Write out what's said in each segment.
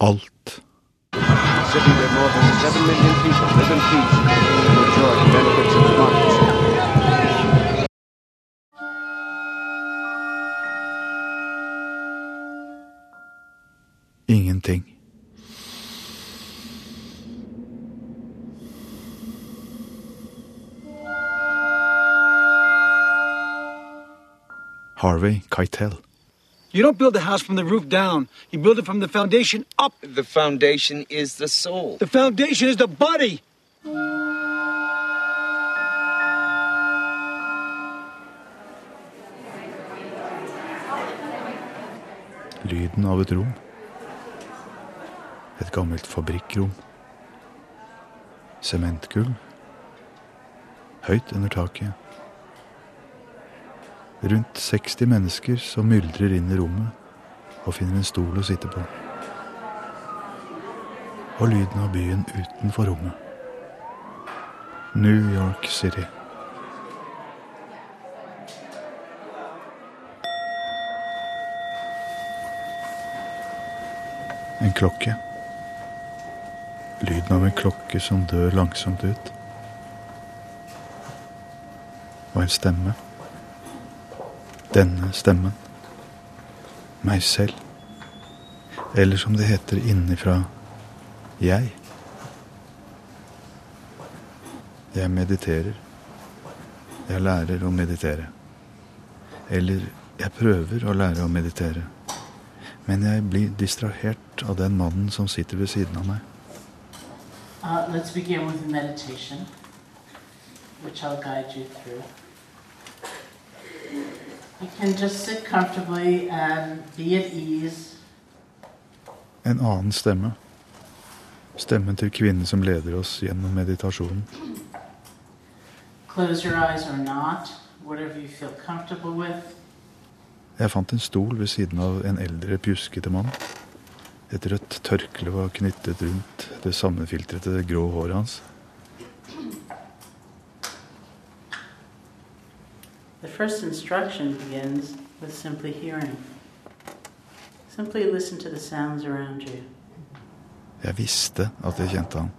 alt. Ingenting. Harvey Keitel. You don't build a house from the roof down. You build it from the foundation up. The foundation is the soul. The foundation is the body. Lyden av et rom. Et gammelt fabrikkrom. Sementgulv. Høyt under taket. Rundt 60 mennesker som myldrer inn i rommet og finner en stol å sitte på. Og lyden av byen utenfor rommet. New York City. En klokke. Lyden av en klokke som dør langsomt ut. Og en stemme. Denne stemmen. Meg selv. Eller som det heter innenfra jeg. Jeg mediterer. Jeg lærer å meditere. Eller jeg prøver å lære å meditere. Men jeg blir distrahert av den mannen som sitter ved siden av meg. Uh, let's begin with meditation, which I'll guide you through. You can just sit comfortably and be at ease. En annen stemme. Stemmen til kvinnen som leder oss gjennom meditasjonen. Close your eyes or not, whatever you feel comfortable with. Jeg fant en stol ved siden av en eldre, pjuskete mann. Et rødt tørkle var knyttet rundt det sammenfiltrete grå håret hans. The first instruction begins with simply hearing. Simply listen to the sounds around you. Jeg visste at jeg kjente ham.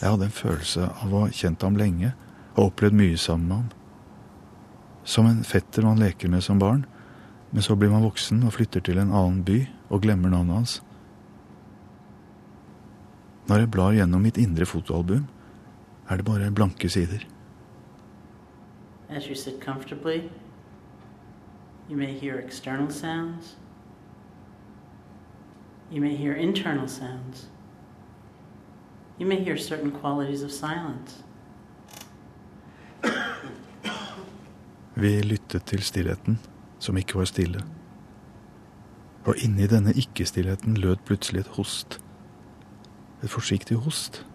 Jeg hadde en følelse av å ha kjent ham lenge og opplevd mye sammen med ham. Som en fetter man leker med som barn, men så blir man voksen og flytter til en annen by og glemmer navnet hans. Når jeg blar gjennom mitt indre fotoalbum, er det bare blanke sider. As you sit comfortably, you may hear external sounds. You may hear internal sounds. You may hear certain qualities of silence. Vi lyttet til stillheten, som ikke var stille. Og inni denne ikke-stillheten lød plutselig et host. Et forsiktig host.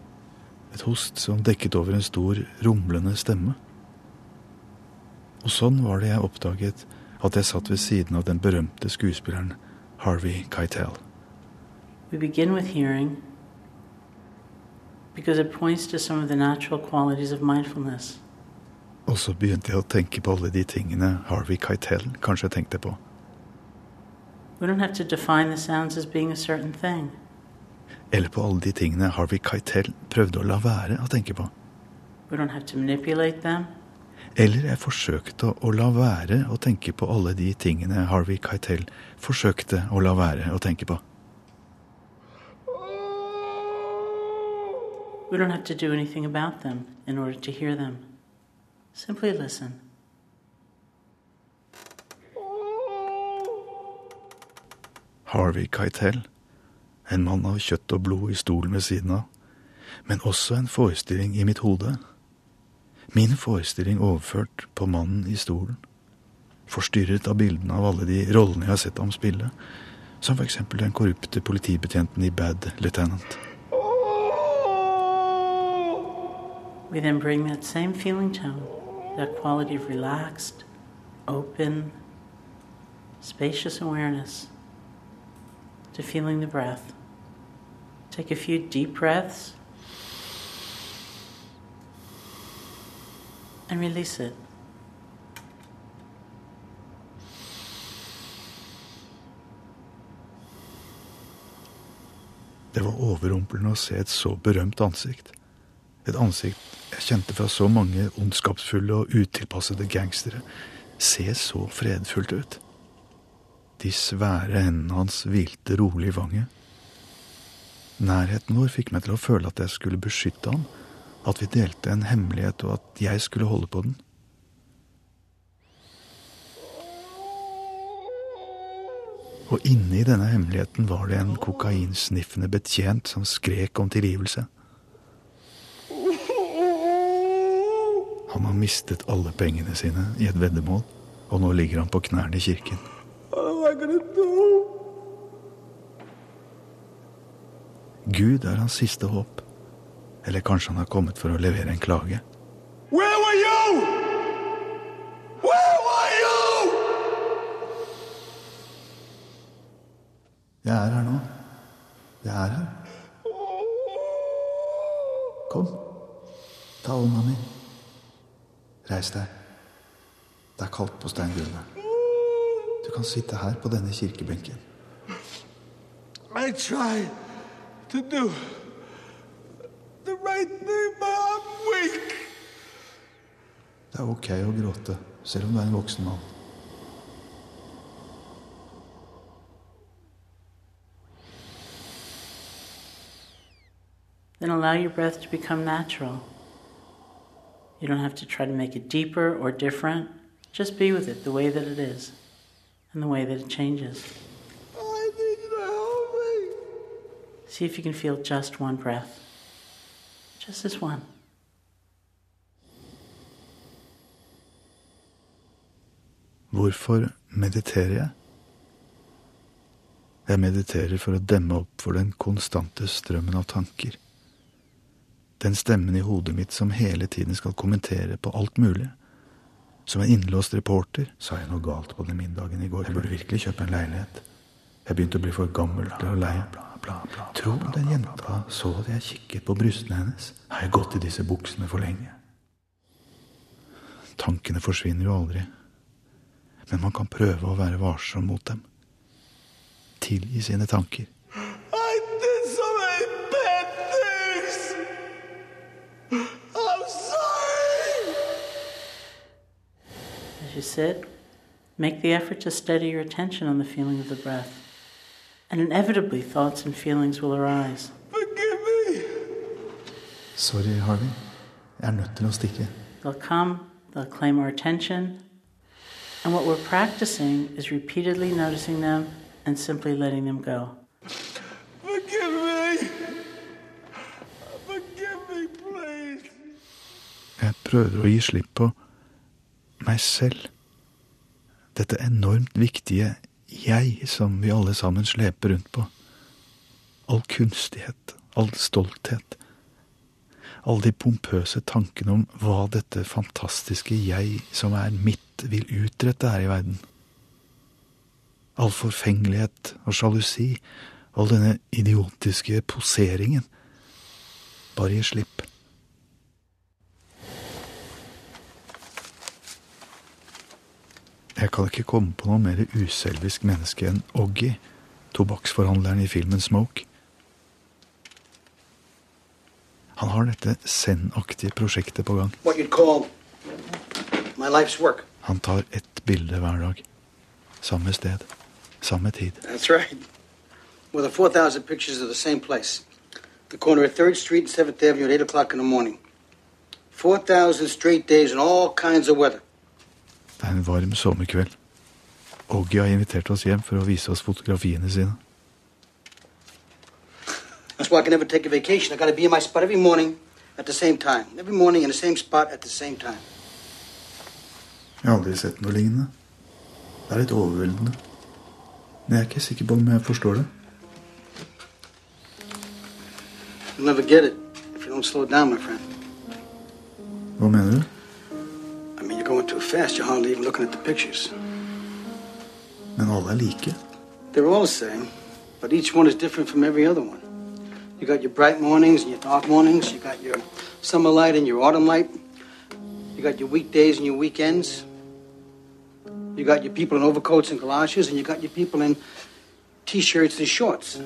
Et host som dekket over en stor, rumlende stemme. Og sånn var det jeg oppdaget at jeg satt ved siden av den berømte skuespilleren Harvey Keitel. We begin with hearing because it points to some of the natural qualities of mindfulness. Og så begynte jeg å tenke på alle de tingene Harvey Keitel kanskje tenkte på. Eller på alle de tingene Harvey Keitel prøvde å la være å tenke på. We don't have to manipulate them. Eller jeg forsøkte å la være å tenke på alle de tingene Harvey Keitel forsøkte å la være å tenke på. We don't have to do anything about them in order to hear them. Simply listen. Harvey Keitel, en mann av kjøtt og blod i stolen ved siden av, men også en forestilling i mitt hode. Min forestilling overført på mannen i stolen. Forstyrret av bildene av alle de rollene jeg har sett ham spille, som eksempel den korrupte politibetjenten i Bad Lieutenant. We then bring that same feeling tone, that quality of relaxed, open, spacious awareness to feeling the breath. Take a few deep breaths and release it. Det var overrumplende å se et så berømt ansikt. Et ansikt jeg kjente fra så mange ondskapsfulle og utilpassede gangstere, se så fredfullt ut. De svære hendene hans hvilte rolig i fanget. Nærheten vår fikk meg til å føle at jeg skulle beskytte ham, at vi delte en hemmelighet, og at jeg skulle holde på den. Og inne i denne hemmeligheten var det en kokainsniffende betjent som skrek om tilgivelse. Han har mistet alle pengene sine i et veddemål, og nå ligger han på knærne i kirken. Gud er hans siste håp. Eller kanskje han har kommet for å levere en klage. Where were you? Where were you? Jeg er her nå. Jeg er her. Kom. Ta hånda mi. Reis deg. Det er kaldt på steingulvet. Du kan sitte her på denne kirkebenken. I tried to do the right thing, but I'm weak. Det er ok å gråte, selv om du er en voksen mann. Then allow your breath to become natural. You don't have to try to make it deeper or different. Just be with it the way that it is and the way that it changes. I need help. See if you can feel just one breath. Just this one. Hvorfor mediterer jeg? Jeg mediterer for å demme opp for den konstante strømmen av tanker. Den stemmen i hodet mitt som hele tiden skal kommentere på alt mulig. Som en innlåst reporter sa jeg noe galt på den middagen i går. Jeg burde virkelig kjøpe en leilighet. Jeg begynte å bli for gammel til å leie. Tro den jenta så at jeg kikket på brystene hennes. Har jeg gått i disse buksene for lenge? Tankene forsvinner jo aldri. Men man kan prøve å være varsom mot dem. Tilgi sine tanker. As you sit, make the effort to steady your attention on the feeling of the breath. And inevitably, thoughts and feelings will arise. Forgive me. Sorry, Harvey. Jeg er nødt til å stikke. They'll come, they'll claim our attention. And what we're practicing is repeatedly noticing them and simply letting them go. Forgive me. Forgive me, please. Jeg prøver å gi slipp på meg selv. Dette enormt viktige jeg som vi alle sammen sleper rundt på. All kunstighet, all stolthet. Alle de pompøse tankene om hva dette fantastiske jeg som er mitt, vil utrette her i verden. All forfengelighet og sjalusi, all denne idiotiske poseringen. Bare gi slipp. Jeg kan ikke komme på noe mer uselvisk menneske enn Oggy, tobakksforhandleren i filmen Smoke. Han har dette Zen-aktige prosjektet på gang. Han tar ett bilde hver dag. Samme sted, samme tid. That's right. More than 4,000 pictures of the same place. The corner of 3rd Street and 7th Avenue at 8 o'clock in the morning. 4,000 straight days in all kinds of weather. Det er en varm sommerkveld. Oggy har invitert oss hjem for å vise oss fotografiene sine. That's why I can never take a vacation. I got be in my spot every morning at the same time. Every morning in the same spot at the same time. Jeg har aldri sett noe lignende. Det er litt overveldende. Men jeg er ikke sikker på om jeg forstår det. You'll never get it if you don't slow down, my friend. Hva mener du? Fast. You're hardly even looking at the pictures. Men alle er like. They're all the same, but each one is different from every other one. You got your bright mornings and your dark mornings. You got your summer light and your autumn light. You got your weekdays and your weekends. You got your people in overcoats and galoshes, and you got your people in t-shirts and shorts.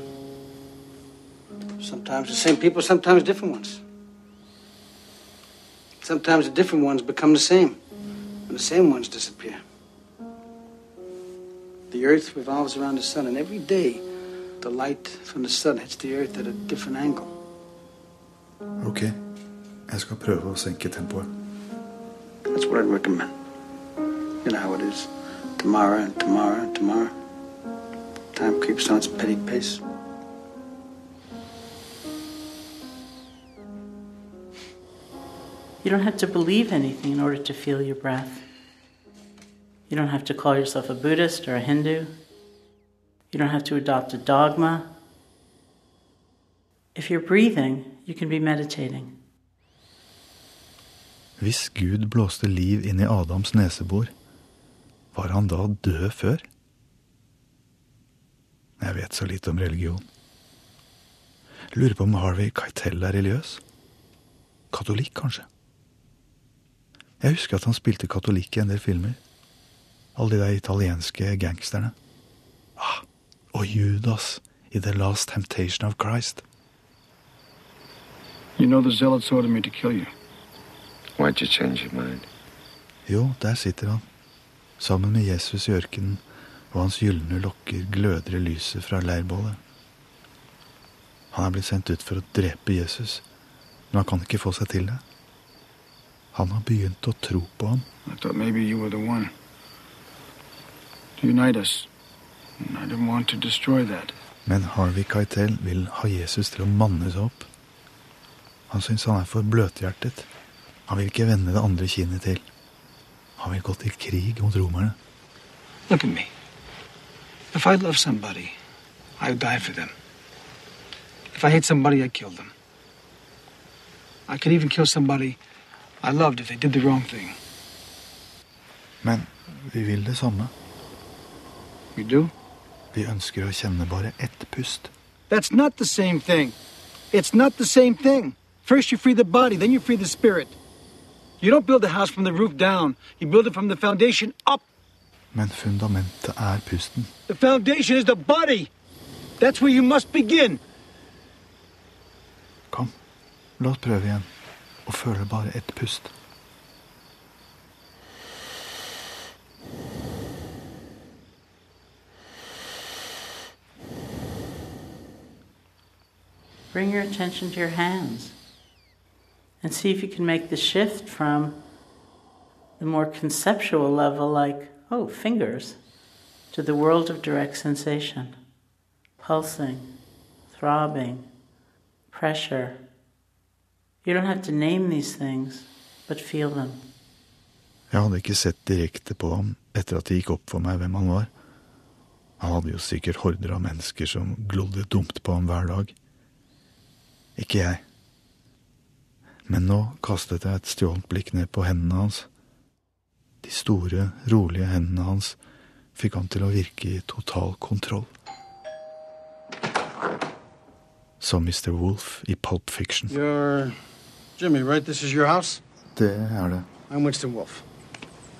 Sometimes the same people, sometimes different ones. Sometimes the different ones become the same, and the same ones disappear. The earth revolves around the sun, and every day the light from the sun hits the earth at a different angle. Ok, jeg skal prøve å senke tempoet. That's what I'd recommend. You know how it is. Tomorrow and tomorrow and tomorrow. Time creeps on its petty pace. You don't have to believe anything in order to feel your breath. You don't have to call yourself a Buddhist or a Hindu. You don't have to adopt a dogma. If you're breathing, you can be meditating. Hvis Gud blåste liv inn i Adams nesebor, var han da død før? Jeg vet så lite om religion. Lurer på om Harvey Keitel er religiøs? Katolikk, kanskje? Jeg husker at han spilte katolikk i en del filmer. Alle de der italienske gangsterne. Ah, og Judas i The Last Temptation of Christ. You know the zealots ordered me to kill you. Why'd you change your mind? Jo, der sitter han. Sammen med Jesus i ørkenen, og hans gylne lokker gløder i lyset fra leirbålet. Han er blitt sendt ut for å drepe Jesus, men han kan ikke få seg til det. Han har begynt å tro på ham. I thought maybe you were the one unite us. And I didn't want to destroy that. Men Harvey Keitel vil ha Jesus til å manne seg opp. Han syns han er for bløthjertet. Han vil ikke vende det andre kinnet til. Han vil gå til krig mot romerne. Look at me. If I love somebody, I would die for them. If I hate somebody, I kill them. I could even kill somebody I loved if they did the wrong thing. Men vi vil det samme. You do? Vi ønsker å kjenne bare ett pust. That's not the same thing. It's not the same thing. First you free the body, then you free the spirit. You don't build a house from the roof down. You build it from the foundation up. Men fundamentet er pusten. The foundation is the body. That's where you must begin. Kom, la oss prøve igjen. Og føle bare ett pust. Bring your attention to your hands and see if you can make the shift from the more conceptual level, like, oh, fingers, to the world of direct sensation pulsing, throbbing, pressure. You don't have to name these things, but feel them. Jeg hadde ikke sett direkte på ham etter at det gikk opp for meg hvem han var. Han hadde jo sikkert horder av mennesker som glodde dumt på ham hver dag. Ikke jeg. Men nå kastet jeg et stjålent blikk ned på hendene hans. De store, rolige hendene hans fikk han til å virke i total kontroll. Som Mr. Wolf i Pulp Fiction. You're Jimmy, right? This is your house? Det er det. I'm Winston Wolf.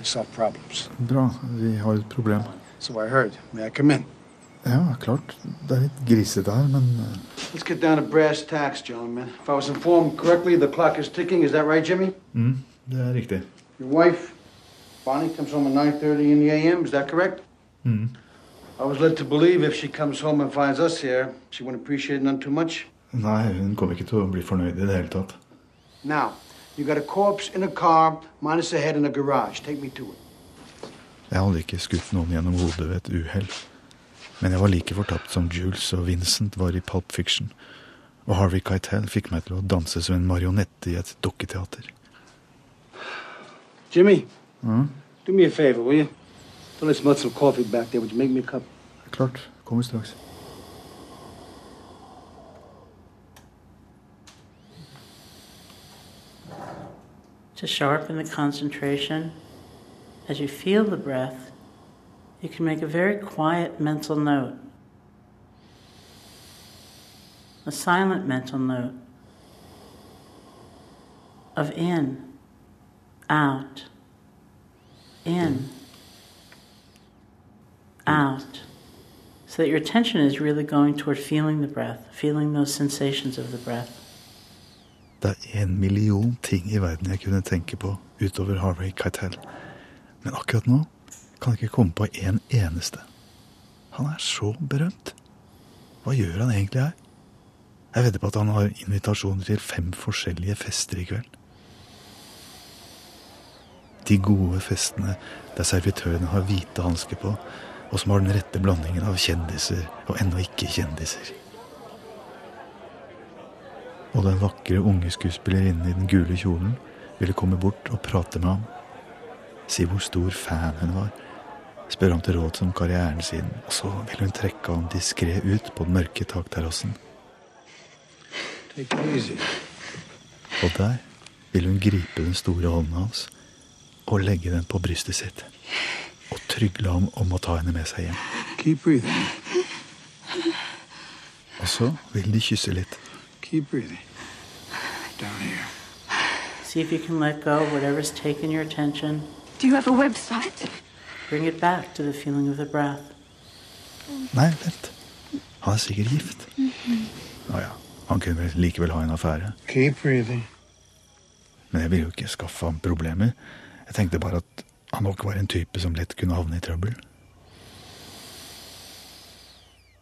I solve problems. Bra, vi har et problem. So I heard. May I come in? Ja, klart. Det er litt grisete her, men eh, Let's get down to brass tacks, gentlemen. If I was informed correctly, the clock is ticking. Is that right, Jimmy? mm, det er riktig. Your wife, Bonnie, comes home at 9.30 in the a.m. Is that correct? Mm. I was led to believe if she comes home and finds us here, she wouldn't appreciate none too much. Nei, hun kommer ikke til å bli fornøyd i det hele tatt. Now, you got a corpse in a car, minus a head in a garage. Take me to it. Jeg hadde ikke skutt noen gjennom hodet ved et uhell. Men jeg var like fortapt som Jules og Vincent var i Pulp Fiction. Og Harvey Keitel fikk meg til å danse som en marionette i et dukketeater. Jimmy, Mm. do me a favor, will you? Don't let mud some coffee back there. Would you make me a cup? Klart. Kommer straks. To sharpen the concentration, as you feel the breath, you can make a very quiet mental note, a silent mental note of in, out, in, out, So that your attention is really going toward feeling the breath, feeling those sensations of the breath. Det er en million ting i verden jeg kunne tenke på utover Harvey Keitel. Men akkurat nå kan ikke komme på en eneste. Han er så berømt. Hva gjør han egentlig her? Jeg vedder på at han har invitasjoner til fem forskjellige fester i kveld. De gode festene der servitørene har hvite hansker på, og som har den rette blandingen av kjendiser og ennå ikke kjendiser. Og den vakre unge skuespillerinnen i den gule kjolen ville komme bort og prate med ham. Si hvor stor fan hun var. Spørre ham til råds om karrieren sin, og så vil hun trekke ham diskré ut på den mørke takterrassen. Take it easy. Og der vil hun gripe den store hånden hans og legge den på brystet sitt. Og trygle ham om å ta henne med seg hjem. Keep breathing. Og så vil de kysse litt. Keep breathing. Down here. See if you can let go of whatever's taken your attention. Do you have a website? Bring it back to the feeling of the breath. Nei, vent. Han er sikkert gift. Å ja, han kunne vel likevel ha en affære. Keep breathing. Men jeg ville jo ikke skaffe ham problemer. Jeg tenkte bare at han nok var en type som lett kunne havne i trøbbel.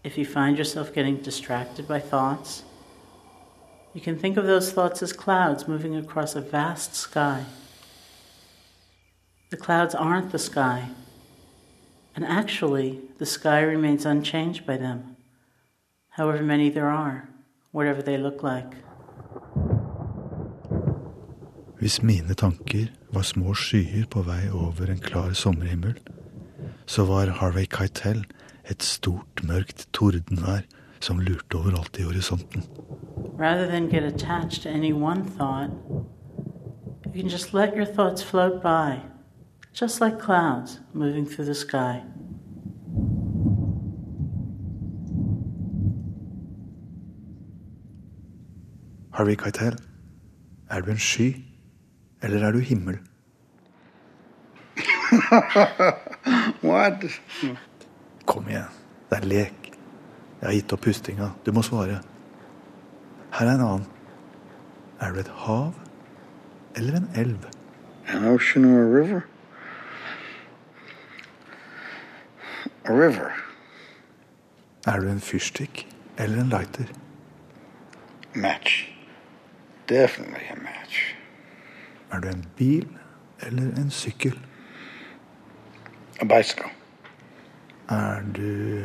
If you find yourself getting distracted by thoughts, you can think of those thoughts as clouds moving across a vast sky. The clouds aren't the sky, and actually, the sky remains unchanged by them, however many there are, whatever they look like. Hvis mine tanker var små skyer på vei over en klar sommerhimmel, så var Harvey Keitel et stort, mørkt tordenvær som lurte overalt i horisonten. Rather than get attached to any one thought, you can just let your thoughts float by, just like clouds moving through the sky. Harvey Keitel, er du en sky, eller er du himmel? What? Kom igjen, det er lek. Jeg har gitt opp pustinga. Du må svare. Her er en annen. Er du et hav eller en elv? An ocean or a river? A river. Er du en fyrstikk eller en lighter? Match. Definitely a match. Er du en bil eller en sykkel? A bicycle. Er du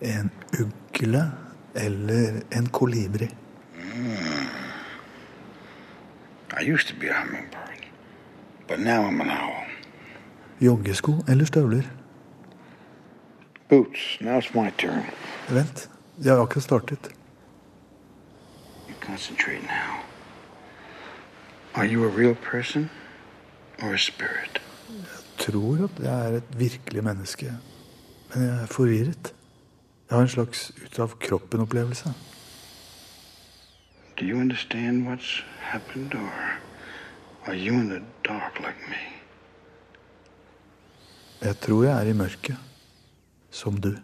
en ugle eller en kolibri? I used to be a hummingbird, but now I'm an owl. Joggesko eller støvler? Boots. Now it's my turn. Vent, jeg har akkurat startet. You concentrate now. Are you a real person or a spirit? tror at jeg er et virkelig menneske, men jeg er forvirret. Jeg har en slags ut av kroppen-opplevelse. Do you understand what's happened, or are you in the dark like me? Jeg tror jeg er i mørket, som du.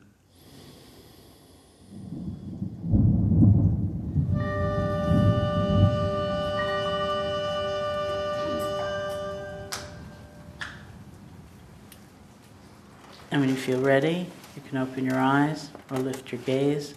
And when you feel ready, you can open your eyes or lift your gaze